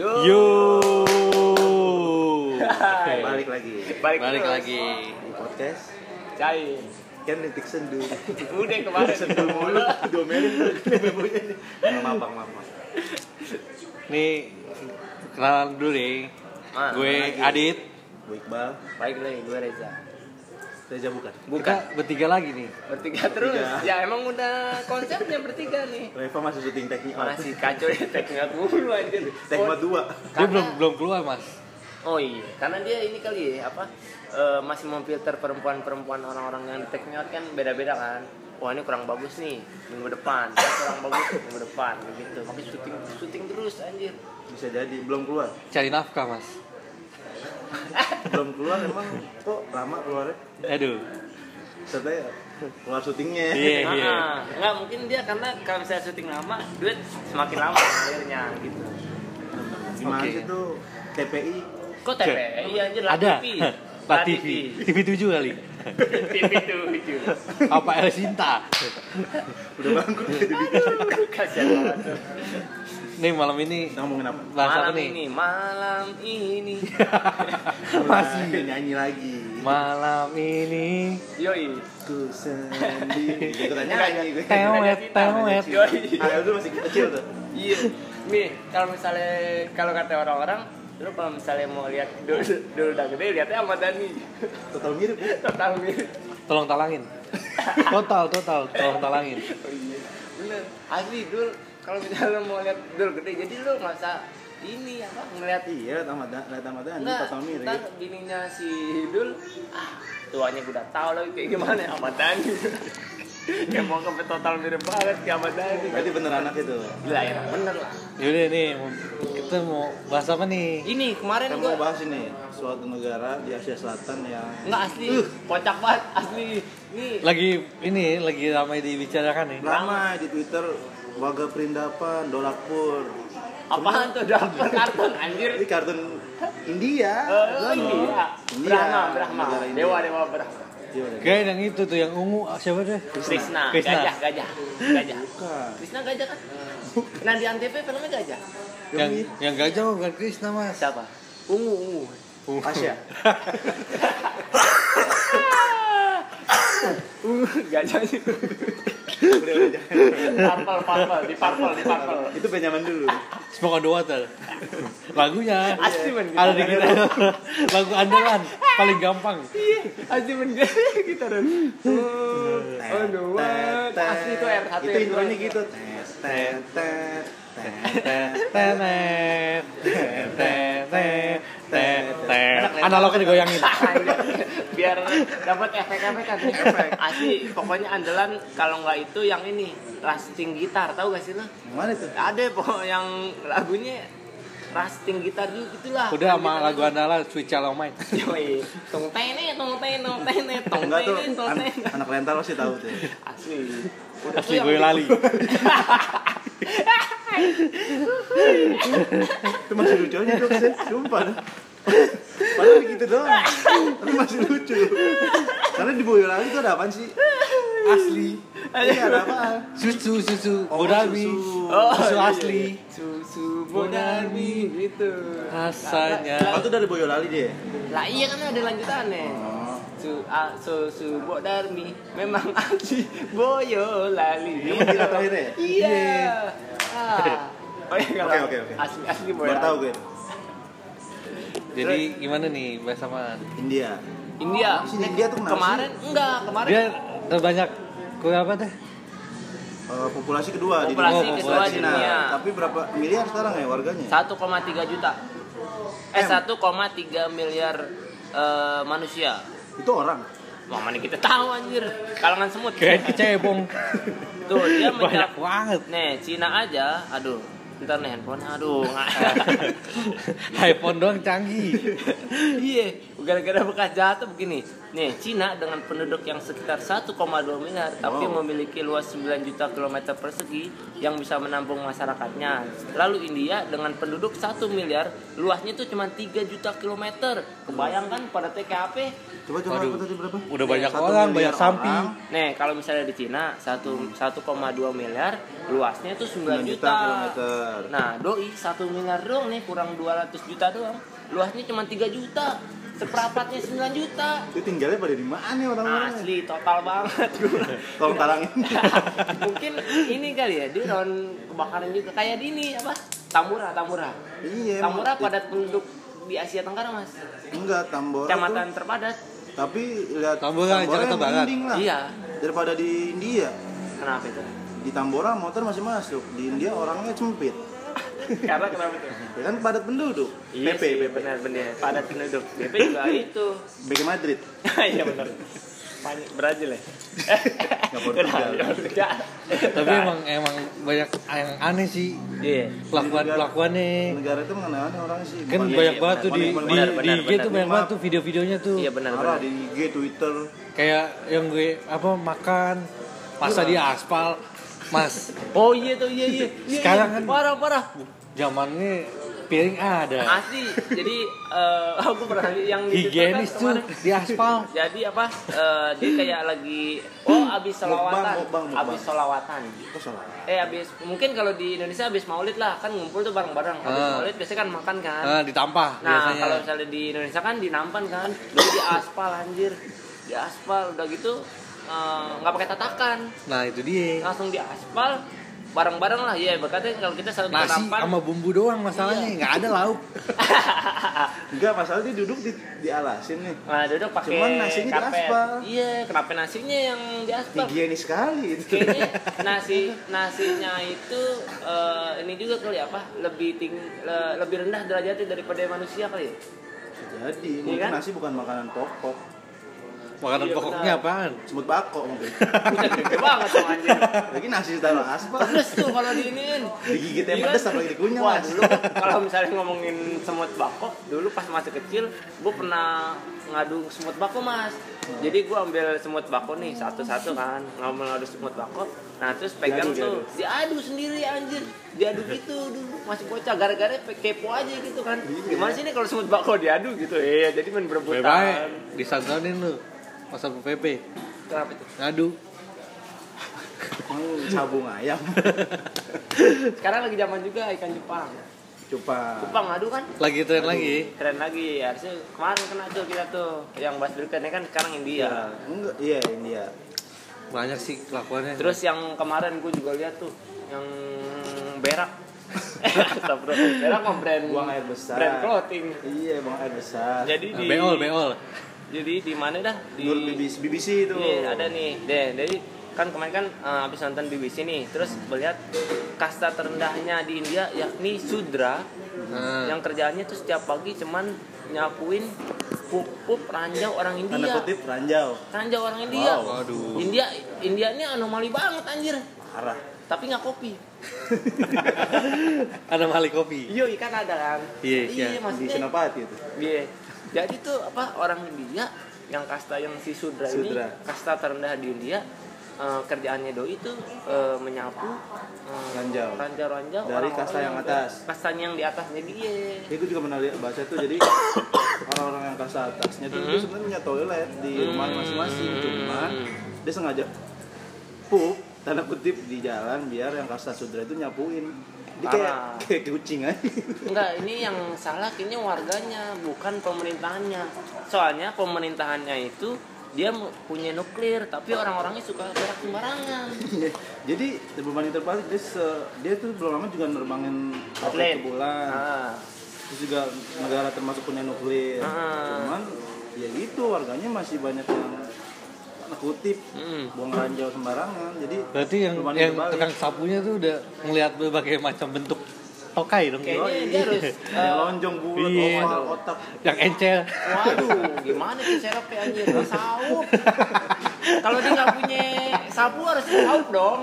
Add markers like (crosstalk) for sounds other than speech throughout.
Yo. Yo. (laughs) Balik lagi Balik, Balik terus. lagi. di podcast Cai. kan detik sendu. Udah kemarin. sendu mulu domelin memonya nih. Maaf bang, maaf. maaf. Nih kenalan dulu nih. Ah, Gue. Adit. Bu Iqbal, Baik lagi, gue Reza. Reza bukan. Bukan. Kita bertiga lagi nih. Bertiga terus. Bertiga. Ya emang udah konsepnya bertiga nih. Reva masih syuting teknik. Masih kacau ya teknik mulu (laughs) anjir. Teknik dua. Dia Karena- belum belum keluar mas. Oh iya, karena dia ini kali ya apa eh, masih memfilter perempuan-perempuan orang-orang yang di teknik kan beda-beda kan. Wah ini kurang bagus nih minggu depan, Ini kurang bagus minggu depan begitu. Makanya syuting syuting terus anjir. Bisa jadi belum keluar. Cari nafkah mas. Belum keluar emang kok lama keluarnya? Aduh. Setelah keluar syutingnya. Iya iya. Ah, enggak mungkin dia karena kalau misalnya syuting lama, duit semakin lama akhirnya gitu. Gimana Oke. sih tuh TPI Kok TPI iya anjir lah Ada. TV. La TV. TV 7 kali. TV tuh lucu. Apa El Sinta? udah bangkrut jadi Kasihan banget. Nih malam ini Kita ngomongin apa? bahas apa Malam nih? ini, malam ini. (laughs) Masih nyanyi lagi. Malam ini Yoi. Ku sendiri. (laughs) Ikutan Enggak, nyanyi gue. Tewet, tewet. Yoi. Ayah tuh masih kecil tuh. Iya. Nih, kalau misalnya kalau kata orang-orang, lu kalau misalnya mau lihat dulu dulu udah gede lihatnya sama Dani. Total mirip ya. Total mirip. Tolong talangin. (laughs) Total total tolong talangin. Oh iya. Bener. Asli dul kalau misalnya lu mau lihat dul gede jadi lu nggak usah ini apa ngeliat Iya, tamat lihat tamat Dani Enggak, total mirip. ntar bininya si Dul ah tuanya gue udah tahu lagi kayak gimana ya sama Dani (laughs) kayak mau ke total mirip banget kayak sama Dani Berarti bener anak itu. gila ya bener lah Yaudah nih kita mau bahas apa nih? ini kemarin Kita gue mau bahas ini suatu negara di Asia Selatan yang nggak asli kocak banget asli ini Lagi ini lagi ramai dibicarakan nih. lama di Twitter Waga Perindapan, Dolakpur. apaan tuh dapur kartun anjir Ini kartun India. oh iya India. Brahma Brahma India. dewa dewa Brahma. Kayak yang itu tuh yang ungu ah, siapa deh? Krishna, Krishna. gajah gajah gajah Bukan. Krishna gajah kan nah di antv filmnya gajah Yang yang gajah bukan Krishna mas. siapa ungu ungu Ungu. Asia. (laughs) udah udah jangan. parpel parpel di parpel di parpel Itu Benyamin dulu. Smoke on the water. Lagunya Asli, men, ada di kita. Lagu andalan paling gampang. Asli men kita dan oh no what asli itu R1 Itu intronya gitu. Tet tet tet tenet. Analognya digoyangin. (laughs) biar dapat (laughs) efek-efek kan efek asli pokoknya andalan kalau nggak itu yang ini rusting gitar tahu gak sih lo Mana itu? ada pokok yang lagunya rusting gitar juga gitulah Udah sama lagu andalan Sweet Child of Mine. (laughs) Yoi, tong tene, tong tene, tong tene, tong tene, tong tene. anak rental pasti tahu tuh. Asli. Udah Asli gue lali. (laughs) Itu masih lucu aja tuh, Sen. sumpah. Padahal gitu doang. Tapi masih lucu. Karena di Boyolali itu ada apaan sih? Asli. Iya, ada apaan? Susu, susu, Oh, bodami. susu. Oh, Susu iya. asli. Susu Bonarmi gitu. Rasanya. Itu dari Boyolali dia. Lah iya kan ada lanjutannya. Oh. Su a, susu Bonarmi memang asli Boyolali. Ini terakhir ya? Iya. Ah. Oh iya Oke, oke, oke. asli asli Baru tahu gue. Jadi gimana nih bahasa mana? India. India. Sini India tuh kenapa kemarin enggak, kemarin Dia terbanyak kue apa teh? Eh, populasi kedua di Populasi dunia. kedua di Cina. dunia. Tapi berapa miliar sekarang ya warganya? 1,3 juta. Eh M. 1,3 miliar eh, manusia. Itu orang. Wah, mana kita tahu anjir. Kalangan semut. Kayak kecebong. Tuh, dia Banyak banget. Nih, Cina aja, aduh. Ntar nih handphone, aduh. (laughs) iPhone doang canggih. iya, gara-gara bekas jatuh begini. Nih, Cina dengan penduduk yang sekitar 1,2 miliar, tapi Wow. memiliki luas 9 juta kilometer persegi yang bisa menampung masyarakatnya. Lalu India dengan penduduk 1 miliar, luasnya itu cuma 3 juta kilometer. Kebayangkan pada TKP Coba coba Waduh. tadi berapa? Udah banyak Satu orang, banyak samping. Nih, kalau misalnya di Cina 1 1,2 miliar, luasnya itu 9 9 juta. juta kilometer. Nah, doi 1 miliar doang nih, kurang 200 juta doang. Luasnya cuma 3 juta. Seperempatnya 9 juta. Itu tinggalnya pada di mana nih orang-orang? Asli total banget (laughs) Tolong talangin. (laughs) Mungkin ini kali ya, dia rawan kebakaran juga kayak di ini apa? Tambora, Tambora. Iya. Tambora emang. padat penduduk di Asia Tenggara, Mas. Enggak, Tambora. Kecamatan terpadat. Tapi lihat Tambora, Jakarta yang Barat. mending lah. Iya. Daripada di India. Kenapa itu? Di Tambora motor masih masuk. Di India orangnya sempit. (laughs) Karena kenapa itu? Ya kan padat penduduk. Iya PP, sih, PP. benar benar. Padat penduduk. BP juga (laughs) itu. BK Madrid. (laughs) Iya benar. Brazil ya. (laughs) Nggak Portugal. Udah, udah. Tapi emang emang banyak yang aneh sih Iya. pelakuan pelakuannya. Negara itu mengenai orang sih. Kan banyak iya, banget tuh di, di, di IG tuh banyak banget tuh video-videonya tuh. Iya benar benar. di IG, Twitter. Kayak yang gue apa makan masa di aspal. Mas, Oh iya tuh iya iya. Iya, Sekarang iya. kan- parah parah. zamannya piring ada. Asli. Jadi eh (laughs) aku pernah yang di Twitter Higienis kan tuh di aspal. (laughs) Jadi apa? eh, dia kayak lagi oh abis solawatan, mukbang, mukbang. abis solawatan. Salah? Eh abis mungkin kalau di Indonesia abis maulid lah kan ngumpul tuh bareng-bareng. Abis Ah. maulid biasanya kan makan kan. Nah, ditampah Nah, biasanya. kalau misalnya di Indonesia kan di Nampan kan, dulu di aspal anjir. Di aspal udah gitu eh, nggak pakai tatakan, Nah, itu dia. langsung di aspal bareng-bareng lah. Iya, berkatnya kalau kita satu Nasi Nampan. sama bumbu doang masalahnya, Iya. nggak ada lauk. (laughs) Enggak, masalah dia duduk di, di alasin nih. Nah, duduk pakai Cuman nasinya di karpet. aspal. Iya, kenapa nasinya yang di aspal? Higienis sekali itu. Kayaknya (laughs) nasi nasinya itu eh, ini juga kali apa? Lebih ting le- lebih rendah derajatnya daripada manusia kali ya. Jadi, Iya mungkin kan? nasi bukan makanan pokok. Makanan Iya, pokoknya benar. apaan? Semut bako mungkin. (laughs) Buset gede banget dong anjir. Lagi nasi taruh aspal. Pedes tuh kalau diinin. Digigit Iya yang kan? pedes apalagi dikunyah, Wah, Mas. dulu kalau misalnya ngomongin semut bako, dulu pas masih kecil, gue pernah ngadu semut bako mas. Jadi gue ambil semut bako nih satu-satu kan, ngambil ngadu semut bako. Nah terus pegang Diadu, tuh, diadu sendiri anjir, diadu gitu dulu masih bocah, gara-gara kepo aja gitu kan. Gimana sih nih kalau semut bako diadu gitu? Iya, jadi main berebutan. disantonin lu. Masa PP. Kenapa itu? Ngadu. Mau sabung ayam. (laughs) Sekarang lagi zaman juga ikan Jepang. Coba. Jepang ngadu kan? Lagi tren lagi. keren lagi harusnya kemarin kena tuh kita tuh yang bahas berikutnya kan sekarang India Enggak, iya India. Banyak sih kelakuannya. terus yang kemarin gue juga lihat tuh yang berak (laughs) Astagfirullah. berak mah brand Buang air besar. brand clothing Iya, bang air besar. jadi Nah, di beol, beol. Jadi di mana dah di Nur BBC, BBC itu. Iya, ada nih deh jadi kan kemarin kan eh, habis nonton BBC nih terus melihat kasta terendahnya di India yakni sudra Nah, yang kerjaannya tuh setiap pagi cuman nyapuin pup-pup ranjau orang Tanda India kutip ranjau. ranjau orang India Wow. Waduh. India India ini anomali banget anjir Parah. tapi nggak kopi (laughs) ada mali kopi. iya ikan ada kan Iya, iya iya. Di maksudnya Senopati itu. iya jadi tuh apa orang India yang kasta yang si sudra, ini Sudra. kasta terendah di India eh, kerjaannya doi itu eh, menyapu eh, Ranjau. ranjau-ranjau Dari orang-orang kasta yang atas. kastanya yang di atasnya dia Ya, gue juga pernah lihat baca tuh jadi orang-orang yang kasta atasnya tuh dia sebenarnya punya toilet di rumah masing-masing cuman dia sengaja pup tanda kutip di jalan biar yang kasta sudra itu nyapuin dia kayak kayak kucing aja Enggak, ini yang salah kayaknya warganya, bukan pemerintahannya. Soalnya pemerintahannya itu dia punya nuklir, tapi orang-orangnya suka berak sembarangan. Iya. jadi berbanding terbalik dia se- dia tuh belum lama juga nerbangin Atlet. ke bulan Ah, terus juga negara termasuk punya nuklir Ah. cuman ya gitu warganya masih banyak yang tanda kutip mm. buang ranjau sembarangan jadi Berarti yang yang terbalik. tukang sapunya tuh udah ngelihat berbagai macam bentuk tokai dong. Kayaknya Yoi. dia harus eh, lonjong bulat iya. oval otak Yang encel. Waduh, gimana sih serapnya anjir? Saup. Kalau dia nggak punya sapu harus saup dong.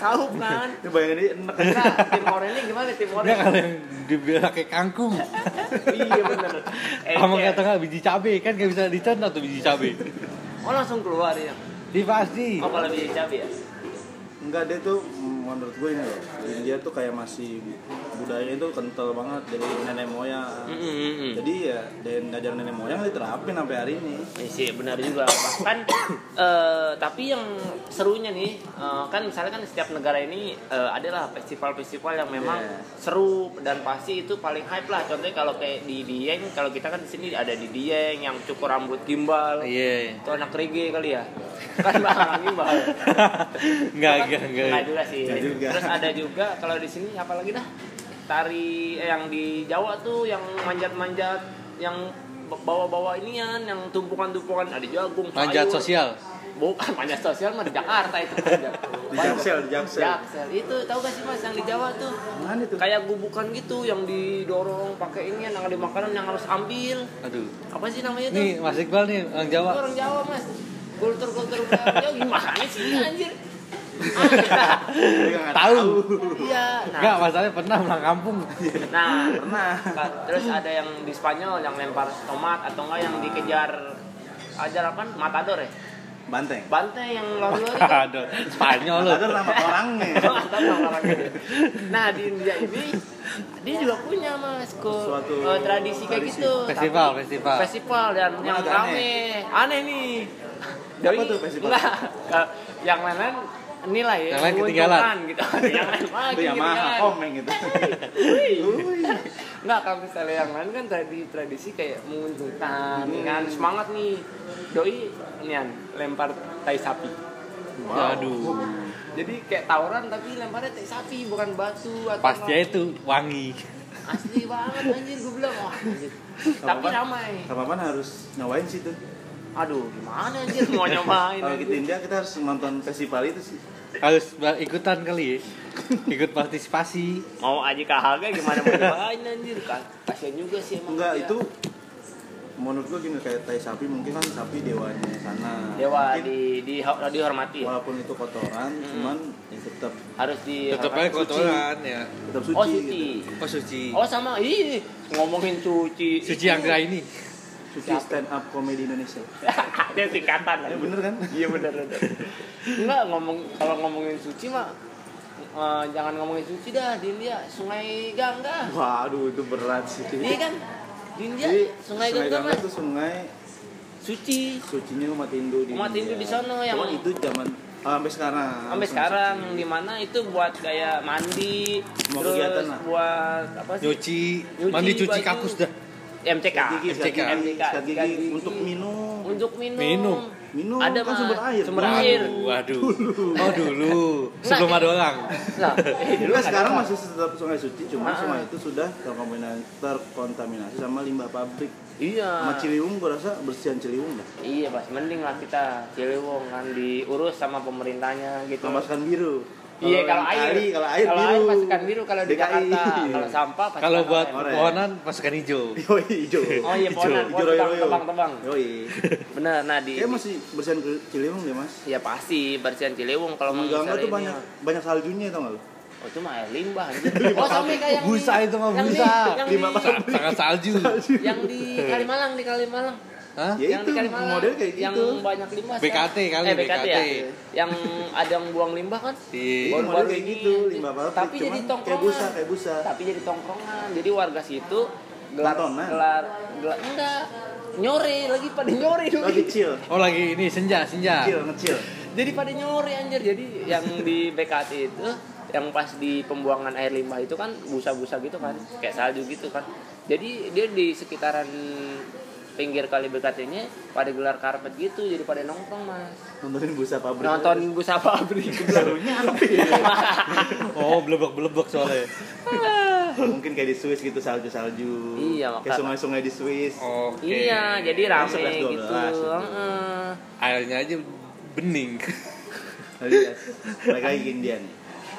Saup kan. ini bayangin ini enak Enggak, timor ini gimana timor Dia kalau yang dibilang kayak kangkung. iya bener. Eh, Sama kata nggak biji cabe kan nggak bisa dicontoh tuh biji cabe. Oh langsung keluar ya. Di pasti. Oh kalau biji cabai ya. enggak dia tuh menurut gue ini loh India tuh kayak masih budaya itu kental banget dari nenek moyang Mm, mm, mm. jadi ya dan ngajaran nenek moyang diterapin sampai hari ini Iya sih benar juga bahkan (coughs) eh, tapi yang serunya nih eh, kan misalnya kan setiap negara ini eh, adalah festival-festival yang memang Yeah. seru dan pasti itu paling hype lah contohnya kalau kayak di Dieng kalau kita kan di sini ada di Dieng yang cukur rambut gimbal Iya. itu anak reggae kali ya kan bang gimbal (laughs) Enggak, enggak, enggak. Enggak juga sih juga. terus ada juga kalau di sini apa lagi dah tari eh, yang di Jawa tuh yang manjat-manjat yang bawa-bawa inian yang tumpukan-tumpukan ada jagung Manjat sayur. sosial. bukan manjat sosial mah di Jakarta itu manjat. (laughs) di Jaksel di Jaksel Jaksel itu tahu gak sih mas yang di Jawa tuh mana itu kayak gubukan gitu yang didorong pakai ini yang ada makanan yang harus ambil Aduh. apa sih namanya tuh Nih Mas Iqbal nih orang Itu Jawa. orang Jawa mas kultur kultur Jawa gimana sih anjir Ah, Tahu. iya nah Enggak, masalahnya pernah pulang kampung. Nah, pernah terus ada yang di Spanyol yang lempar tomat atau enggak yang dikejar ajar apa? Matador ya? banteng Banteng yang lalu-lalu itu. Aduh, Spanyol lu. ada nama (laughs) orangnya. Nah, di India ini dia juga punya Mas kok Suatu eh, tradisi kayak tradisi. gitu. Festival, Tapi- festival. Festival dan yang rame. Aneh nih. Apa tuh festival? Enggak. Eh, yang lain-lain inilah ya. Yang lain ketinggalan. gitu. yang lain (laughs) lagi Yamaha ketinggalan. komeng gitu Enggak, kalau misalnya yang lain kan tadi tradisi kayak menguntungkan, Hmm. kan semangat nih. Doi nian lempar tai sapi. Aduh. Jadi kayak tawuran tapi lemparnya tai sapi bukan batu atau Pasti apa. itu wangi. Asli banget anjir gue bilang wah anjir. Tapi ramai. kapan harus nyobain sih tuh Aduh, gimana anjir mau (laughs) nyobain. kalau kita India kita harus nonton festival itu sih Harus ikutan kali ya. Ikut partisipasi. Mau aja KHG gimana mau nyobain anjir kan. Kasian juga sih emang. enggak dia. itu menurut gua gini kayak tai sapi mungkin kan sapi dewanya sana dewa Mungkin di di dihormati. walaupun itu kotoran cuman ya tetap Harus di Tetap aja kotoran ya. tetap suci, Oh, gitu. suci. Oh suci. Oh sama, ih ngomongin cuci. Suci Anggra ini. Suci stand up komedi Indonesia (laughs) Dia singkatan. ya bener kan Iya bener bener. Enggak ngomong kalau ngomongin suci mah eh, jangan ngomongin suci dah di India Sungai Gangga. waduh itu berat sih Iya kan? Di India Jadi Sungai sungai Gangga Gangga mas itu sungai suci sucinya umat Hindu di Umat Hindu di sono yang- Cuman itu zaman ah, sampai sekarang sampai sekarang yang di mana itu buat kayak mandi Semua terus kegiatan lah. buat apa sih Nyuci, Nyuci mandi cuci baju. kakus dah. MCK gigi, MCK. gigi, MCK, sikat gigi sikat gigi. untuk minum untuk minum Minum. minum ada kan sumber air sumber Waduh. air Waduh. Oh dulu. Sebelum Nah, ada orang. nah (laughs) eh, dulu sekarang masih tetap sungai suci, cuma Ah. sungai itu sudah terkontaminasi, terkontaminasi sama limbah pabrik. iya Sama Ciliwung gua rasa bersihan Ciliwung dah. Iya mas, mending lah kita Ciliwung kan diurus sama pemerintahnya gitu. Pemasukan biru. Iya kalau air, kali, kalau air kalau biru. air pasukan biru kalau di DKI. Jakarta, kalau sampah pasukan Kalau buat pohonan pasukan hijau. (laughs) Yoi, hijau. Oh iya pohonan, Hijau royo tebang, royo. tebang, tebang. Yoi. Bener, nah di, Kayak masih bersihan Ciliwung deh, Mas. ya pasti bersihan Ciliwung kalau mau misalnya tuh banyak mah. banyak saljunya tau gak lu? Oh itu mah air limbah anjir. (laughs) Oh sampai kayak yang Busa itu mah yang di- busa. Sangat salju. yang di Kalimalang di Kalimalang. Hah? Ya yang itu, di model kayak yang gitu. banyak limbah BKT kali, eh, BKT, ya yang ada yang buang limbah kan Iya. Model Baru-baru kayak gitu, limbah pabrik. tapi jadi tongkrongan. Kayak busa, kayak busa. tapi jadi tongkrongan jadi warga situ gelar Tontonan? gelar gelar enggak nyore lagi pada nyore dulu Lagi chill, Oh lagi ini senja, senja. chill, ngecil. jadi pada nyore anjir jadi yang di BKT itu yang pas di pembuangan air limbah itu kan busa-busa gitu kan kayak salju gitu kan jadi dia di sekitaran pinggir kali BKT-nya pada gelar karpet gitu jadi pada nongkrong mas Nontonin busa pabrik. nonton busa pabrik (laughs) Serunya apa ya? (laughs) Oh, belebek-belebek soalnya. (laughs) Mungkin kayak di Swiss gitu salju-salju. Iya, Kayak maka- sungai-sungai di Swiss. Oke. iya jadi rame 11, 12 gitu itu. Heeh. Airnya aja bening. Alias mereka lagi Indian.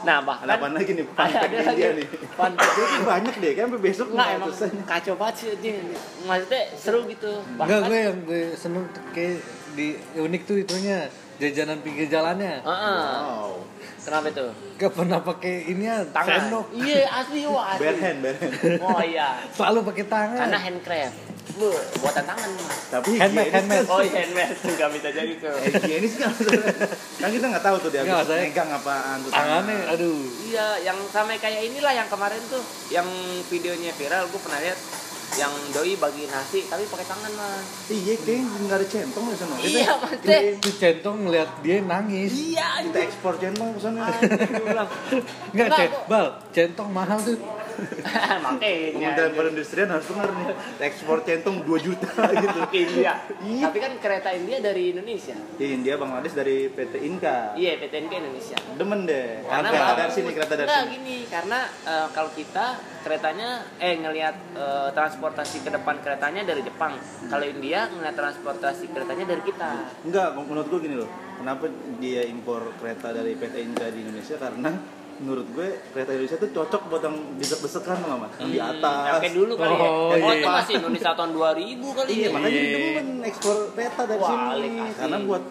Nah Ada bahkan apa lagi nih? (laughs) ada, Pantek ada lagi India nih. (laughs) fun fact. Banyak deh, kan sampai besok Nggak emang kacau banget sih ini. Maksudnya seru gitu. Enggak, gue yang gue seneng kayak di unik tuh itunya jajanan pinggir jalannya. Heeh. Wow. Kenapa itu? Gak pernah pakai ini ya, Tangan. sendok. Iya asli wah asli. Bare hand, bare hand. Oh iya. Selalu pakai tangan. Karena handcraft. Bu, buatan tangan. Mas Tapi Handmade, higienis handmade. oh iya handmade. (laughs) Nggak bisa jadi tuh. Kan- higienis kan? (laughs) Kan kita nggak tahu tuh dia Nggak, habis saya- megang apaan tuh tangannya aduh. Iya yang sama kayak inilah yang kemarin tuh. Yang videonya viral gue pernah lihat. Yang doi bagi nasi tapi pakai tangan mas. Iya kayaknya nggak ada centong di sana. Iya, maksudnya. itu centong ngeliat dia nangis. Iya kita ekspor centong ke sana. Cent kok. bal, centong mahal tuh. (laughs) makanya. Kementerian Perindustrian harus benar nih. Ekspor centong 2 juta (laughs) gitu. Ke India Iya. tapi kan kereta India dari Indonesia. Di India Bangladesh dari PT Inka. Iya PTNK Indonesia. Demen deh. Karena kereta dari sini kereta dari sini. gini karena eh, kalau kita keretanya eh ngelihat eh, transportasi ke depan keretanya dari Jepang. Kalau India ngelihat transportasi keretanya dari kita. Enggak menurut gue gini loh. Kenapa dia impor kereta dari PT Inka di Indonesia? Karena menurut gue kereta Indonesia tuh cocok buat yang desek-desekan loh mas yang di Hmm, atas yang kayak dulu kali ya Oh, iya. itu masih Indonesia tahun 2000 kali Iya, ya makanya Iya. dia demen ekspor kereta dari Wah, sini. Karena buat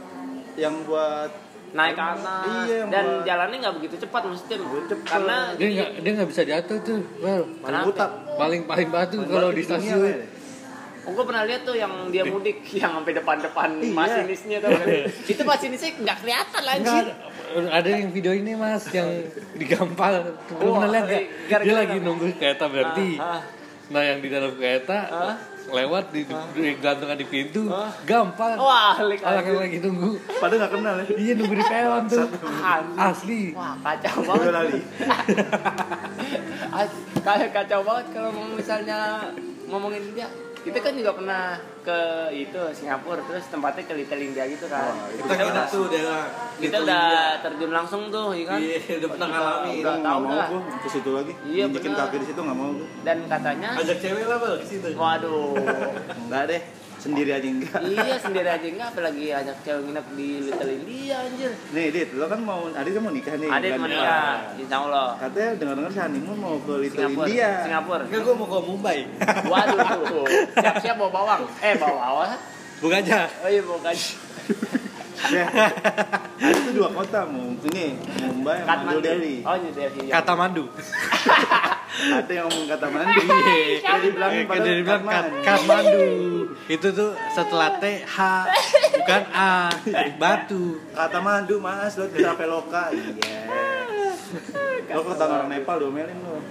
yang buat naik ke atas Iya, dan buat- jalannya nggak begitu cepat maksudnya Begitu cepat. karena Dia nggak dia nggak bisa jatuh tuh, bal. paling Kenapa? butak. Paling paling batu Paling kalau di stasiun. Oh, gue pernah lihat tuh yang dia mudik (laughs) yang sampai depan-depan Iya. masinisnya tuh (laughs) kan. itu masinisnya nggak kelihatan Enggak, anjir. Ada yang video ini mas yang digampal. Lu Wah, pernah lihat eh, gara-gara Dia lagi nunggu kereta berhenti. Ah, ah. Nah yang di dalam kereta Ah. lewat di, digantungan di pintu, Ah. gampang. Wah, alik Orang yang lagi nunggu. Padahal nggak kenal ya. Iya nunggu di peron tuh. Asli. Wah, kacau banget. lali. (laughs) Ah, Kayak kacau banget kalau mau misalnya ngomongin India. Kita kan juga pernah ke itu Singapura terus tempatnya ke Little India gitu kan. Wah, itu Kita nginep tuh daerah. kita udah terjun langsung tuh, ya kan? Iya, udah pernah Kita ngalamin. Udah Nggak tahu mau gue ke situ lagi. Iya, benar. kaki di situ nggak mau gue. Dan katanya, Ajak cewek lah bal ke situ. waduh, Enggak deh. Sendiri aja enggak. iya sendiri aja enggak, apalagi ajak cewek nginep di Little India anjir. Nih, Dit, lo kan mau Adit kan mau nikah nih. Bulan teman depan. nikah, insya Allah. Katanya dengar-dengar si honeymoon mau ke Little Singapura, India. Singapura. Enggak, gue mau ke Mumbai. (laughs) Waduh, tuh. siap-siap bawa bawang. Eh, bawa bawang. Bukan aja. Oh iya, bukan. (laughs) Ya. Ada tuh dua kota, mau ini Mumbai sama New Delhi. Oh, New Delhi. iya. Kata Mandu. (laughs) Ada yang ngomong kata mandi. Iya. Kayak dibilangin Kayak padahal dia bilang kat, Katmandu. Katmandu. Itu tuh setelah T H bukan A batu. Kata mandu mas, lo tidak peloka. Iya. Lo kata orang Nepal domelin lo.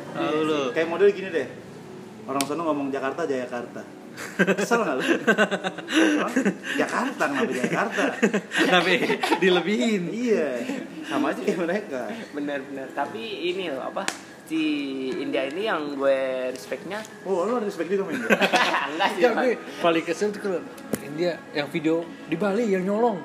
Lu. Kayak model gini deh. Orang sono ngomong Jakarta, Jakarta. Kesel nggak lo? Orang (laughs) Jakarta kenapa Jakarta? Tapi dilebihin. Iya, sama aja kayak mereka. Bener-bener. Tapi ini loh apa? Si India ini yang gue respectnya Oh, lo ada respect juga (laughs) main enggak sih. Ya gue paling kesel tuh kalau India yang video di Bali yang nyolong.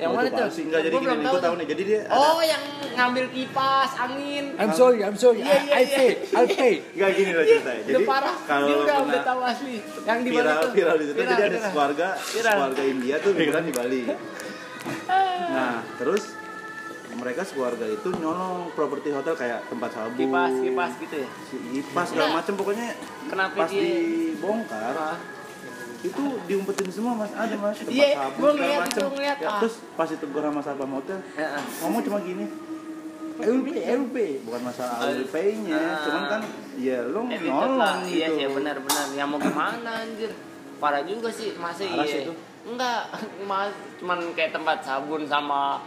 Yang mana tuh? Sih enggak jadi gini, gue tahu nih. Jadi dia ada Oh, yang ngambil kipas angin. I'm sorry, I'm sorry. Iya, iya, I, I iya. pay, I pay. Enggak gini loh ceritanya. Jadi kalau dia udah udah tahu asli. Yang di mana viral tuh? viral di situ Viral, jadi ada keluarga keluarga India tuh liburan di Bali nah terus mereka sekeluarga itu nyolong properti hotel kayak tempat sabun Kipas, kipas gitu ya. kipas segala Nah. macem pokoknya Kenapa pas dia dibongkar. Itu diumpetin semua mas ada mas tempat Iya, sabun gua segala ngeliat, macem gua ngeliat, Ya, ah. terus pas itu gue sama satpam hotel Heeh. ngomong cuma gini will pay. Bukan masalah will pay-nya, Ah. cuman kan ya lo Eh, nolong lah. gitu. Iya sih benar-benar. Ya mau gimana anjir? Parah juga sih Parah iya. Enggak, (laughs) mas cuman kayak tempat sabun sama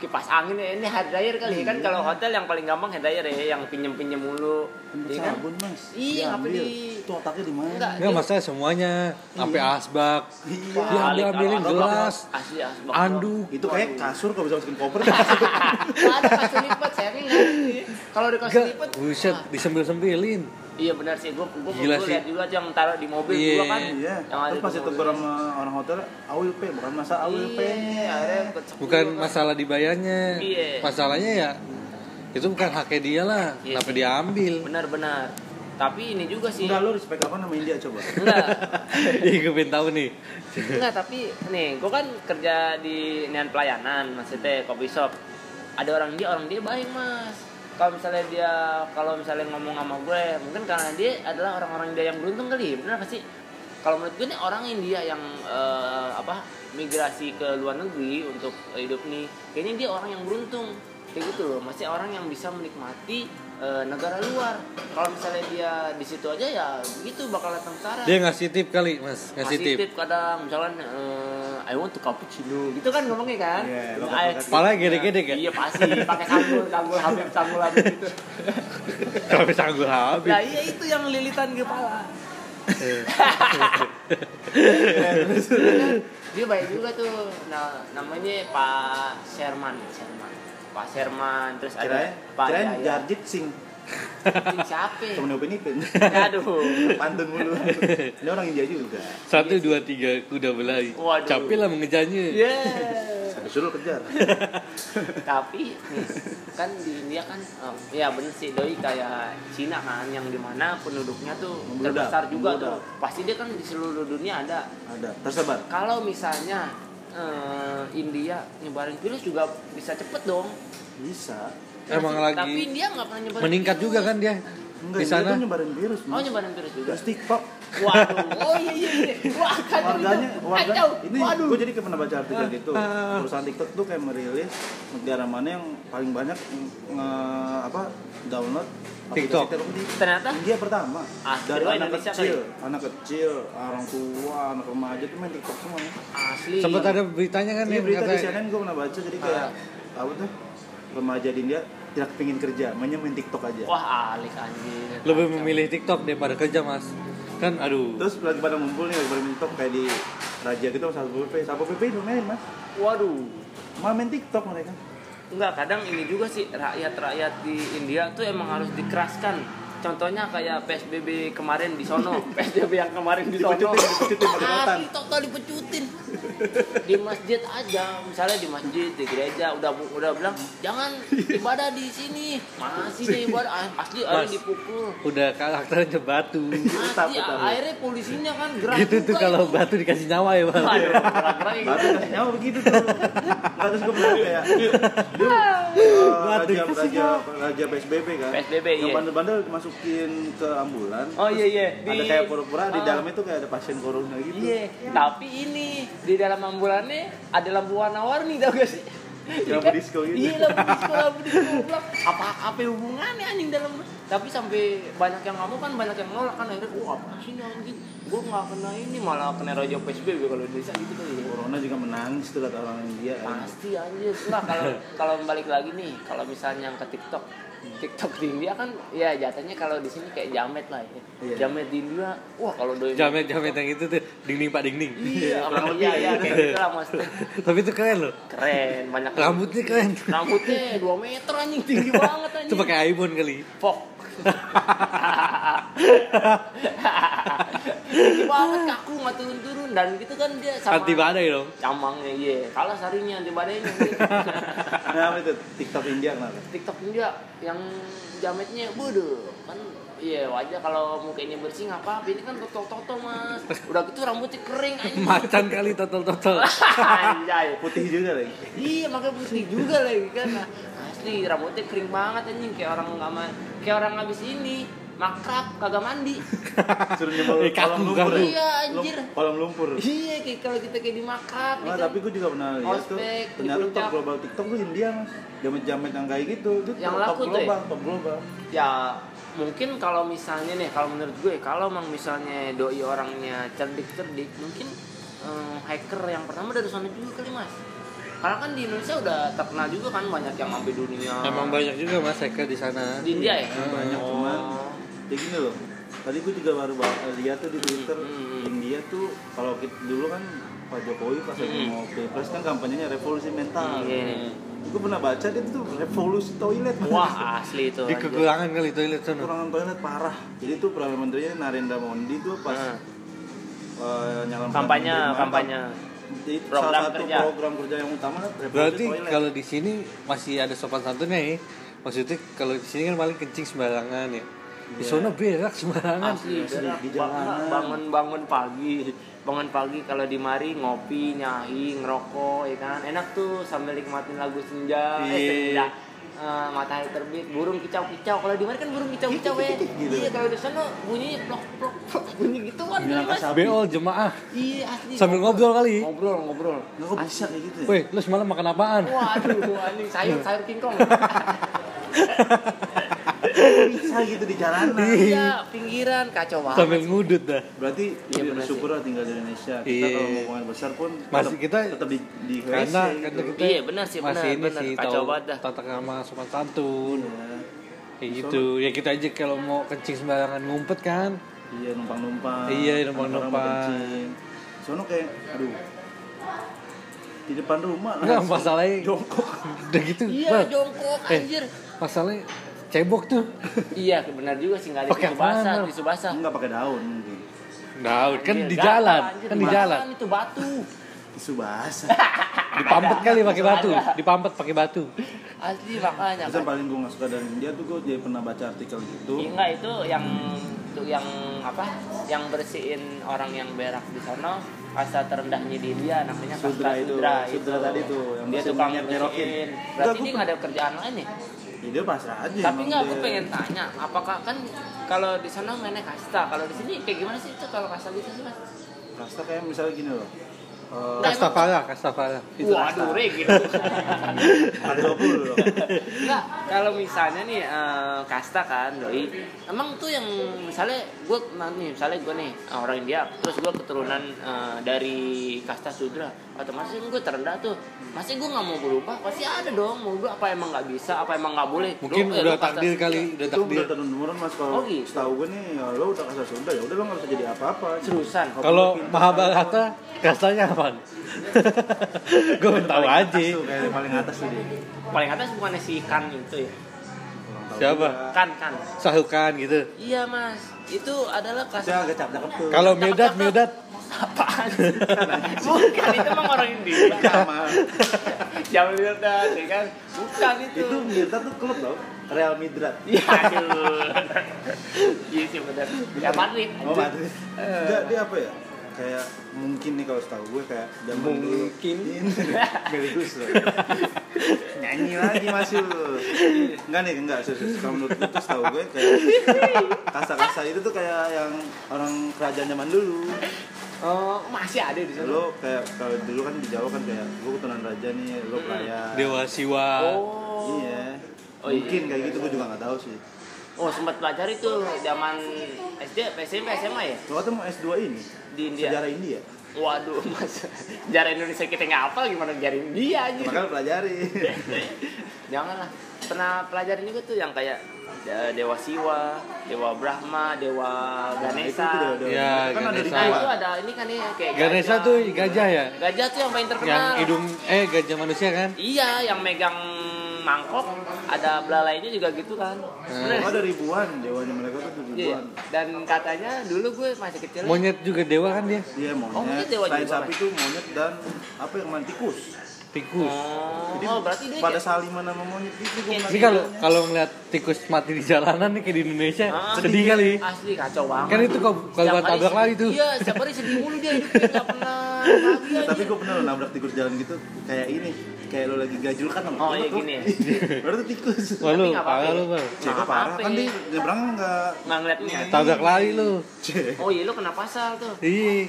kipas angin ya ini hair dryer kali ya kan Iya. kalau hotel yang paling gampang hair dryer ya yang pinjem pinjem mulu Tempat Iya kan? sabun mas. Iya, apa Diambil. di- Itu otaknya di mana? Enggak. Enggak masalah semuanya sampai asbak. Iya. Dia ambil ambilin gelas, asli asbak anduk. Itu kayak kasur kalau bisa masukin koper. (laughs) Ada kasur lipat sih kalau di kasur lipat buset, wah, disembil-sembilin. Iya benar sih gua gua Gila gua sih. lihat juga yang taruh di mobil Iya. gua kan Iya. yang Terus itu mobil. sama orang hotel, I will pay, bukan masalah I will Iya, Bukan kan. masalah dibayarnya. Iya. Masalahnya ya itu bukan haknya dia lah. Iya Kenapa sih. dia ambil? benar-benar tapi ini juga sih Enggak lu respect apa nama India coba? enggak (laughs) Ih, gue pengen tahu nih. enggak tapi nih gue kan kerja di nian pelayanan maksudnya kopi shop ada orang dia orang dia baik mas kalau misalnya dia kalau misalnya ngomong sama gue mungkin karena dia adalah orang-orang dia yang beruntung kali benar gak sih kalau menurut gue nih orang India yang eh, apa migrasi ke luar negeri untuk hidup nih kayaknya dia orang yang beruntung kayak gitu loh masih orang yang bisa menikmati eh, negara luar kalau misalnya dia di situ aja ya gitu bakal datang tentara Dia ngasih tip kali, Mas. Ngasih Kasih tip. kadang misalnya eh, I want to cappuccino. Gitu kan ngomongnya kan? Iya, lo I- kasih- Pala gede-gede kan? iya pasti. Pakai sanggul sanggul habib sanggul habib gitu Tapi sanggul habis. nah (laughs) iya itu yang lilitan kepala. (laughs) Dia baik juga tuh. Nah namanya Pak Sherman Sherman. Pak Sherman terus ada Pak Jarjit Sing Ini siapa? Temen Upin Ipin. Aduh. Pantun mulu. Ini orang India juga. Satu, dua, tiga, kuda berlari. Waduh. Capek lah mengejarnya. yeah saya suruh kejar. (laughs) Tapi nih, kan di India kan ya bener sih doi kayak Cina kan yang di mana penduduknya tuh Membludak, terbesar juga membludak. tuh. Pasti dia kan di seluruh dunia ada. Ada tersebar. Kalau misalnya eh, India nyebarin virus juga bisa cepet dong. Bisa Emang Tapi- lagi tapi India nggak pernah nyebarin Meningkat virus. juga kan dia. enggak Di dia sana. tuh nyebarin virus oh Mas. nyebarin virus. Juga terus TikTok waduh. Oh iya iya iya. Wah (laughs) warganya warga ini waduh. gue jadi pernah baca artikel gitu. Ah. perusahaan TikTok tuh kayak merilis negara mana yang paling banyak nge, apa download TikTok. ternyata? India pertama. Ah, dari anak Indonesia kecil. anak kecil orang tua anak remaja tuh main TikTok semua. Asli. Sempat ada beritanya kan ini yang berita di CNN gue pernah baca jadi kayak Ah. apa tuh? Remaja di India tidak pengen kerja mainnya main TikTok aja wah alik anjir lebih Kacau. memilih TikTok daripada kerja, Mas. Kan aduh. terus lagi pada ngumpul nih lagi pada main TikTok kayak di Raja gitu sama Satpol PP Satpol PP itu main mas waduh malah main TikTok mereka Enggak, kadang ini juga sih rakyat-rakyat di India tuh emang harus dikeraskan. Contohnya kayak PSBB kemarin di sono, (laughs) PSBB yang kemarin di sono. Dipecutin, dipecutin. Asli total dipecutin. Di masjid aja, misalnya di masjid, di gereja udah udah bilang jangan (laughs) ibadah di sini. Masih deh ibadah Ah, asli ada dipukul. Udah karakternya batu. Asli akhirnya polisinya kan gerak gitu tuh kalau itu. batu dikasih nyawa ya, Bang. Aduh. Batu (laughs) kasih nyawa begitu tuh. Gue pernah kayak dulu (laughs) eh, Batu raja raja raja PSBB kan. PSBB, Yang iya. bandel-bandel dimasukin ke ambulan. Oh iya iya. Ada kayak pura-pura di Ah. dalamnya tuh kayak ada pasien corona gitu. Iya, tapi ini di dalam ambulannya ada lampu warna-warni tau gak sih? Lampu disco gitu. Iya lampu disco, lampu disco. Apa apa hubungannya anjing dalam tapi sampai banyak yang nggak mau kan banyak yang nolak kan akhirnya wah apa sih anjing gue nggak kena ini malah kena raja PSBB kalau di Indonesia gitu kali ya Corona juga menangis tuh kata orang India. pasti anjir lah kalau (laughs) kalau balik lagi nih kalau misalnya yang ke TikTok TikTok di India kan ya jatuhnya kalau di sini kayak jamet lah ya. Iya. Jamet di India, wah kalau doi Jamet-jamet yang itu tuh dinding pak dinding. Iya, (laughs) kurang lebih iya, kayak gitu. lah maksudnya. (laughs) Tapi itu keren loh. Keren, banyak Rambutnya keren. Rambutnya 2 meter anjing tinggi banget anjing. Itu pakai iPhone kali. Fok. Banget kaku nggak turun-turun dan gitu kan dia sama Anti badai dong. camangnya iya kalah sarinya anti badainya Nah, apa itu TikTok India kenapa? TikTok juga yang jametnya bodoh kan iya wajar kalau mukanya bersih nggak apa-apa ini kan toto-toto mas udah gitu rambutnya kering anjing Macan kali total-total. (laughs) anjay Putih juga lagi. Iya, makanya putih juga lagi kan. Asli rambutnya kering banget anjing kayak orang nggak kayak orang habis ini makrab kagak mandi. (laughs) Suruh nyebel Eh, kolam lumpur. kaku. Iya, anjir. Kolam lumpur. iya, kayak kalau kita kayak di makrab Nah, gitu. tapi gue juga pernah lihat tuh ternyata top global TikTok tuh India mas jamet-jamet yang kayak gitu itu Yang top laku tuh ya? global top global Ya mungkin kalau misalnya nih kalau menurut gue kalau emang misalnya doi orangnya cerdik-cerdik mungkin eh, hacker yang pertama dari sana juga kali mas karena kan di Indonesia udah terkenal juga kan banyak yang sampai dunia Emang banyak juga mas hacker di sana. di India ya banyak Oh. cuman ya gini loh tadi gue juga baru ba- lihat tuh di Twitter Hmm. India tuh kalau kita dulu kan Pak Jokowi pas lagi Hmm. mau pilpres kan kampanyenya revolusi mental Iya. gue pernah baca dia tuh revolusi toilet. Wah asli itu. Di kekurangan kali toilet sana. kekurangan toilet parah jadi tuh perdana menterinya Narendra Modi tuh pas Hmm. eh, nyalon Kampanye, kampanye. Jadi Program salah satu kerja. program kerja yang utama kan Berarti toilet. kalau di sini masih ada sopan santunnya ya. Maksudnya kalau di sini kan paling kencing sembarangan ya. Di Iya. sana berak sembarangan. Asli, Asli, berak. di jalanan. bangun bangun pagi, bangun pagi kalau di mari ngopi, nyai, ngerokok, ya kan, enak tuh sambil nikmatin lagu senja, eh Iya. senja. Eh, matahari terbit, burung kicau-kicau. Kalau di mari kan burung kicau-kicau ya. Gitu. Iya, kalau di sana bunyinya plok plok plok bunyi gitu kan. Bilang Mas. sapi. BO jemaah Iya, asli. sambil ngobrol kali. Ngobrol, ngobrol. Nggak kok bisa kayak gitu ya? Woi, lu semalam makan apaan? Waduh, anjing sayur sayur kingkong. (laughs) gitu di jalanan. iya pinggiran kacau banget sambil ngudut dah Berarti Iya, lebih benar bersyukur lah tinggal di Indonesia. Kita Iya. kalau mau pemain besar pun Masih tetap- kita- tetap di di WC karena gitu. karena kita Iya, benar sih, benar, masih ini benar. sih Kacau banget dah. tata krama sopan santun Iya. kayak gitu ya kita aja kalau mau kencing sembarangan ngumpet kan Iya numpang-numpang. Iya, Orang-orang numpang-numpang. mau kencing. Sono kayak aduh. Di depan rumah Enggak langsung masalahnya (laughs) jongkok. udah gitu iya Bang. jongkok Eh. anjir masalahnya cebok tuh iya benar juga sih nggak ada tisu basah tisu basah Enggak pakai daun mungkin. daun kan Iya, di jalan anjir, kan di jalan itu batu Tisu basah. (laughs) dipampet kali pakai batu dipampet pakai batu asli makanya kan. paling gue gak suka dari India tuh gue jadi pernah baca artikel gitu. Iya, enggak itu yang itu yang apa? Yang bersihin orang yang berak di sana kasta terendahnya di India namanya kasta Sudra itu, Sudra tadi tuh, yang dia tukang bersihin. Enggak, berarti gua dia nggak ada kerjaan lain nih Ya, dia pasrah aja. tapi nggak aku pengen tanya apakah kan kalau di sana mainnya kasta? Kalau di sini kayak gimana sih itu kalau kasta gitu sih mas? Kasta kayak misalnya gini loh. Eh, Nggak, kastafala kastafala Itu waduh kasta. re gitu ada 20 loh. Enggak, kalau misalnya nih eh, kasta kan doi, emang tuh yang misalnya gue nih, misalnya gue nih eh, orang India, terus gue keturunan eh, dari kasta sudra, otomatis kan gue terendah tuh, masih gue nggak mau berubah, pasti ada dong mau berubah apa emang nggak bisa, apa emang nggak boleh? mungkin Lu, eh, udah kasta takdir sudra. kali udah itu takdir udah turun temurun mas kalau Oh, gitu. setahu gue nih ya lo udah kasar Sunda ya udah lo nggak bisa jadi apa-apa Seriusan? kalau Mahabharata kastanya apa (laughs) gue pengen tahu aja atas tuh kayak paling atas tuh dia Paling atas bukannya si kan itu ya? Siapa? Kan kan. sahukan gitu Iya mas, itu adalah Dia kasta agak cakep tuh kalau Medat Medat apaan? (laughs) Bukan itu emang orang India. sama Jamal Mirdad, ya kan? Bukan itu. itu Mirta tuh klub loh Real Madrid (laughs) Iya, aduh. Iya sih benar. Ya Madrid. oh Madrid enggak dia apa ya kayak mungkin nih kalau setahu gue kayak zaman dulu. Mungkin. (laughs) Meligus loh nyanyi lagi masih lu enggak nih enggak serius kalau menurut gue tuh setahu gue kayak kasa-kasa itu tuh kayak yang orang kerajaan zaman dulu. Oh, masih ada di sana. lo kayak kalau dulu kan di Jawa kan kayak gue keturunan raja nih lo pelayan. Dewa Siwa. Oh. iya. Oh, mungkin iya. kayak gitu gue juga nggak tahu sih Oh, sempat belajar itu zaman SD, SMP, SMA ya lo tuh mau S2 ini di India. sejarah India Waduh, (laughs) Mas. Sejarah Indonesia kita nggak hafal gimana sejarah India aja. makanya pelajari (laughs) Janganlah. Pernah pelajarin juga tuh yang kayak eh, Dewa Siwa, Dewa Brahma, Dewa Ganesha. itu tuh, Dewa- Ya, kan ada Ganesha. Nah, ribuan. itu ada ini kan ya kayak Ganesha gajah. tuh gajah ya Gajah tuh yang paling terkenal. yang hidung eh gajah manusia kan Iya, yang megang mangkok ada belalainya juga gitu kan. Oh, ada ribuan dewanya mereka tuh Iya. ribuan. Dan katanya dulu gue masih kecil. monyet juga dewa kan dia? Iya Oh, monyet, monyet dewa selain juga, sapi tuh monyet dan apa yang main tikus. tikus. Oh, Jadi oh, berarti dia pada saliman sama monyet gitu gue ini kalau kalau ngeliat tikus mati di jalanan nih kayak di Indonesia Ah, sedih kali. Asli kacau banget. kan itu kok kalau hari tabrak lari tuh. Iya, setiap hari sedih mulu dia hidupnya nggak pernah (laughs) tapi gue pernah nabrak tikus jalan gitu kayak ini kayak lo lagi gajul kan Oh, iya, gini ya. (laughs) baru tuh tikus wah lu parah lu ya. bang Cek parah kan ya. dia nyebrangnya nggak nggak ngeliat nih. tabrak lari lu. Oh iya lu kena pasal tuh. iya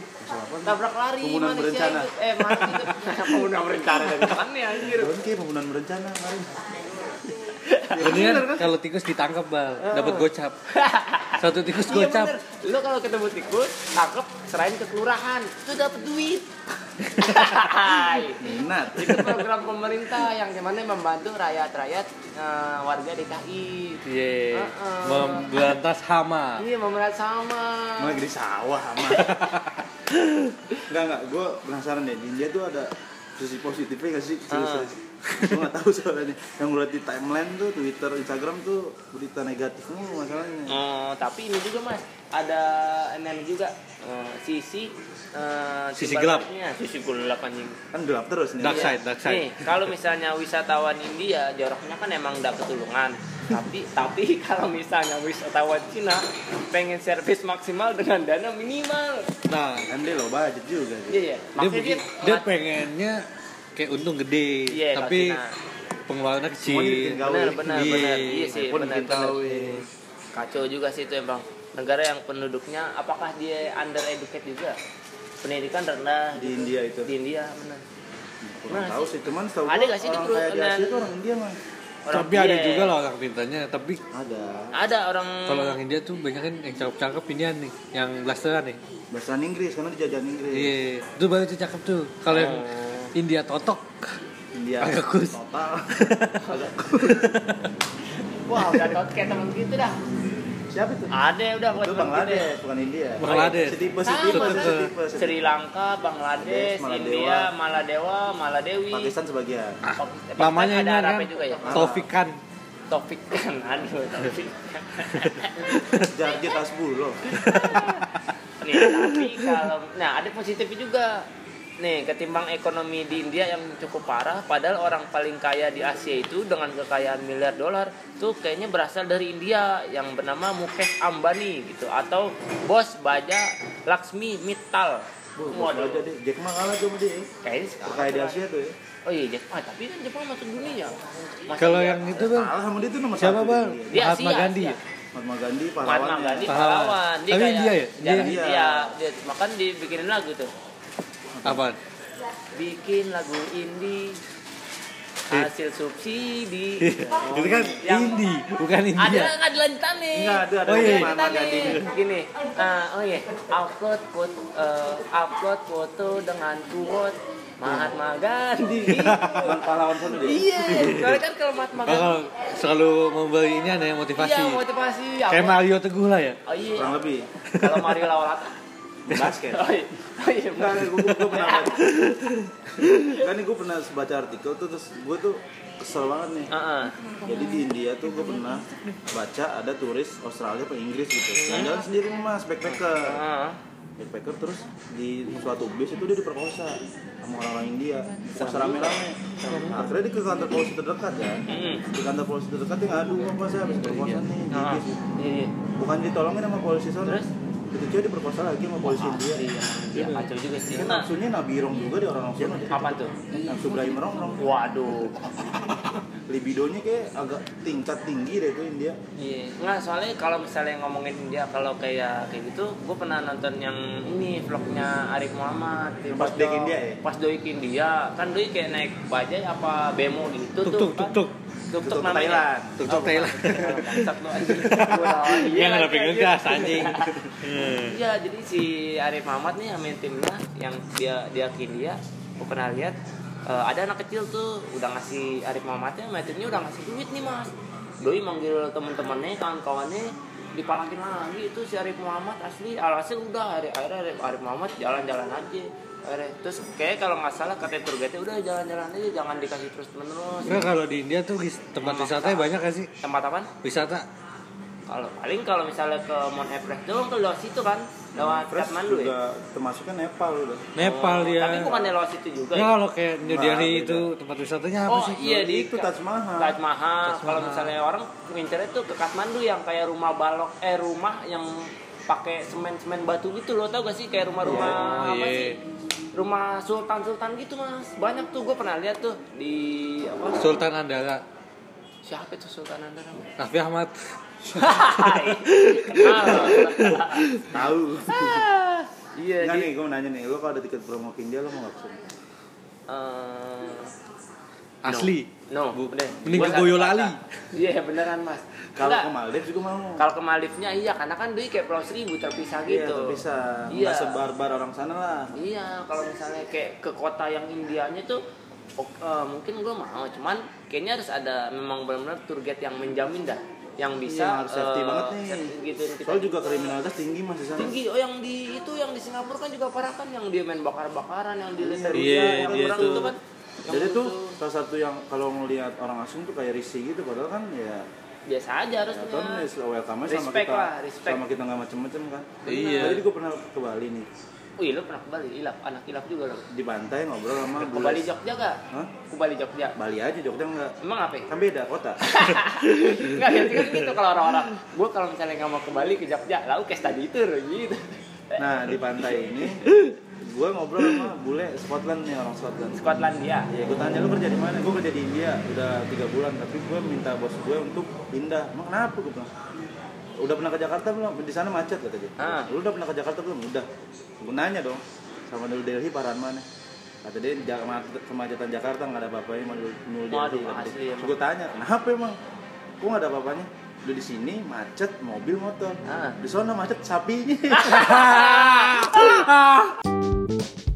Tabrak lari Pembunuhan berencana. itu. Eh mati. (laughs) Pembunuhan berencana mana ya anjir. Pembunuhan berencana kemarin Mendingan kalau tikus ditangkap bal dapat gocap satu tikus Iya gocap bener. Lu kalau ketemu tikus, tangkep, serahin ke kelurahan. Itu dapat duit. (laughs) minat itu program pemerintah yang gimana membantu rakyat-rakyat eh, warga DKI. iya Heeh. memberantas hama Iya. Emang lagi di sawah sama (laughs) enggak enggak gue penasaran deh di India tuh ada sisi positifnya gak sih Ah. serius gue nggak tahu soalnya yang gue liat di timeline tuh Twitter Instagram tuh berita negatif mulu masalahnya Oh, tapi ini juga mas, ada ini juga eh, sisi eh, Sisi sebaliknya, sisi gelap anjing. kan gelap terus nih Dark side, dark side. Nih, kalau misalnya wisatawan India joroknya kan emang udah ketulungan. tapi (laughs) tapi kalau misalnya wisatawan Cina pengen servis maksimal dengan dana minimal. nah kan dia low budget juga sih Iya, iya. dia pengennya kayak untung gede Iya, tapi pengeluarannya kecil benar benar Iya. benar. Iya sih, iPhone benar benar. Kacau juga sih itu emang. Negara yang penduduknya apakah dia under educate juga? Pendidikan rendah di gitu. India itu Di India benar. kurang Nah, tahu sih cuman tahu Ada nggak sih di orang perut- kayak di dan- Asia tuh orang India mah orang tapi ada Tibet. juga lah orang pintanya tapi ada ada orang kalau orang India tuh banyak kan yang cakep-cakep ini nih yang blasteran nih bahasa Inggris karena dijajahan Inggris iya itu baru tuh cakep tuh kalau yang Oh. India totok India Agak kus. total wah udah tot kayak temen gitu dah siapa itu ada udah buat itu Bangladesh bukan India Bangladesh. setipe setipe Setipe. setipe. Sri Lanka, Bangladesh, Maladewa. India, Maladewa, Maladewi. Pakistan sebagian Pakistan namanya ada kan juga ya. Taufikan Taufik kan, (laughs) aduh Taufik. Jarjet Asbulo Nih, tapi kalau nah ada positifnya juga. Nih, ketimbang ekonomi di India yang cukup parah, padahal orang paling kaya di Asia itu dengan kekayaan miliar dolar tuh kayaknya berasal dari India yang bernama Mukesh Ambani gitu atau bos baja Laksmi Mittal. Waduh, Waduh, jadi Jack Ma kalah tuh sama dia kayaknya sekarang. Terkaya di Asia tuh ya Oh iya, Jepang, tapi kan Jepang masuk dunia. Kalau yang itu bang Kalah sama dia tuh nomor siapa satu bang. Dia Mahatma Asia, Gandhi Asia. ya Mahatma Gandhi Mahatma pahlawannya Gandhi Pahlawan. pahlawan. Dia Tapi kayak India ya? Dia, Dia. India. Dia, makan dibikinin lagu tuh. Apa Bikin lagu indie Eh. hasil subsidi. (laughs) itu kan Yang- Indi bukan Ada India nggak dilanjutan nih? Enggak ada ada Oh, iya. Lanjutan Gandhi nih. Gini, ah, oh iya, upload foto, eh, upload foto dengan quote Mahatma Gandhi. (laughs) Pahlawan sana dia iya, soalnya kan kalau Mahatma Oh, Gandhi. kalau selalu memberi ini ada yang motivasi Iya, motivasi. kayak? Mario Teguh lah ya Oh iya. kurang lebih Kalau Mario Lawalata. Basket Oh iya. Oh iya. Gue, gue pernah (laughs) Kan nih gue pernah baca artikel tuh Terus gue tuh kesel banget nih Heeh. Jadi di India tuh gue pernah baca ada turis Australia atau Inggris gitu Jalan-jalan sendiri mas, backpacker Heeh. Backpacker terus di suatu bis itu dia diperkosa sama orang-orang India Perkosa rame-rame Nah, Akhirnya dia ke kantor polisi terdekat ya. Di kantor polisi terdekat dia ngadu Apa saya habis perkosa nih di Heeh. bis Iya. Bukan ditolongin sama polisi Terus? Itu cewek diperkosa lagi sama polisi India Iya, iya kacau juga sih. Kan Nah, nafsunya nabirong juga di orang orang sana apa tuh? Nafsu belahi merongrong Waduh. (laughs) libidonya kayak agak tingkat tinggi deh itu India Iya, nggak soalnya kalau misalnya ngomongin India kalau kayak kayak gitu, gue pernah nonton yang ini vlognya Arif Muhammad. di Pas. Dek India ya? Pas doi India, kan doi kayak naik bajai apa bemo gitu Tuk, tuh. tuk, kan. tuk, tuk. Tuk tuk Tuk-tuk. Thailand. Tuk tuk Oh, Thailand. bukan. Bangsat lu anjing. (laughs) Gua. Iya pengen anjing. gas anjing. (laughs) Iya, jadi si Arif Muhammad nih sama timnya yang dia dia ke India, gue pernah lihat eh, ada anak kecil tuh udah ngasih Arif Muhammadnya, sama timnya udah ngasih duit nih mas. Doi manggil temen-temennya, kawan-kawannya dipalakin lagi itu si Arif Muhammad asli alhasil udah Arif, akhirnya Arif, Arif Muhammad jalan-jalan aja terus kayak kalau nggak salah kata tour guide udah jalan-jalan aja jangan dikasih terus menerus Enggak kalau di India tuh tempat wisatanya banyak gak sih? tempat apa Wisata kalau paling kalau misalnya ke Mount Everest doang ke lewat situ kan lewat Fresh Kathmandu ya termasuknya Nepal udah Nepal Oh, dia. Tapi bukan lewat situ juga. Ya ya? kalau kayak New Nah, Delhi beda. itu tempat wisatanya apa Oh sih? iya di itu Taj Mahal Taj Mahal. Taj Kalau Mahal. misalnya orang ngincernya tuh ke Kathmandu yang kayak rumah balok eh rumah yang pakai semen-semen batu gitu loh tau gak sih? Kayak rumah-rumah Iya. apa Iya. sih? Rumah sultan-sultan gitu mas. Banyak tuh gue pernah lihat tuh di apa Sultan Andara, siapa itu sultan anda Raffi Ahmad. (laughs) tahu. Ah, iya Enggak di- nih gue mau nanya nih. Lo kalau ada tiket promo ke India lo mau nggak ke sini Eh, Asli. No, Bu- bener. mending ke Boyolali. Iya beneran mas. kalau ke Maldives juga mau Kalau ke Maldives-nya iya, karena kan dia kayak Pulau Seribu terpisah iya gitu. bisa Iya. sebar-bar orang sana lah Iya, kalau misalnya kayak ke kota yang Indianya tuh ok- eh, mungkin gue mau, cuman kayaknya harus ada memang benar-benar tour guide yang menjamin dah, yang bisa Iya, harus safety eh, banget nih kita. soalnya juga kriminalitas tinggi mas di sana tinggi. Oh yang di itu yang di Singapura kan juga parah kan, yang dia main bakar-bakaran, yang di Little Iya, yang dia orang tuh. itu kan. jadi tuh itu salah satu yang kalau ngelihat orang asing tuh kayak risih gitu padahal kan ya biasa aja harusnya. ya, kan welcome sama Respect kita lah, respect. sama kita nggak macem-macem kan Iya. jadi gue pernah ke Bali nih Wih, lu pernah ke Bali, ilap, anak ilap juga lo. di pantai ngobrol sama Ke bule. Bali Jogja gak? Hah? Ke Bali Jogja. Bali aja Jogja enggak Emang apa? ya? kan beda kota Enggak, biasanya kan gitu kalau orang-orang. Gue kalau misalnya nggak mau ke Bali ke Jogja, lalu ke study tour gitu. nah di pantai ini (laughs) gue ngobrol sama bule Scotland nih orang Scotland. Scotland ya ya gue tanya lu kerja di mana? Gue kerja di India udah tiga bulan. Tapi gue minta bos gue untuk pindah. Emang kenapa? Gue bilang udah pernah ke Jakarta belum? Di sana macet katanya ah. lu udah pernah ke Jakarta belum? Udah. Gue nanya dong sama New Delhi paran mana kata dia kemacetan Jakarta nggak ada apa-apanya mau New Delhi gue tanya kenapa emang? Gue nggak ada apa-apanya? lu di sini macet mobil motor ah. di sana macet sapinya (laughs) (laughs)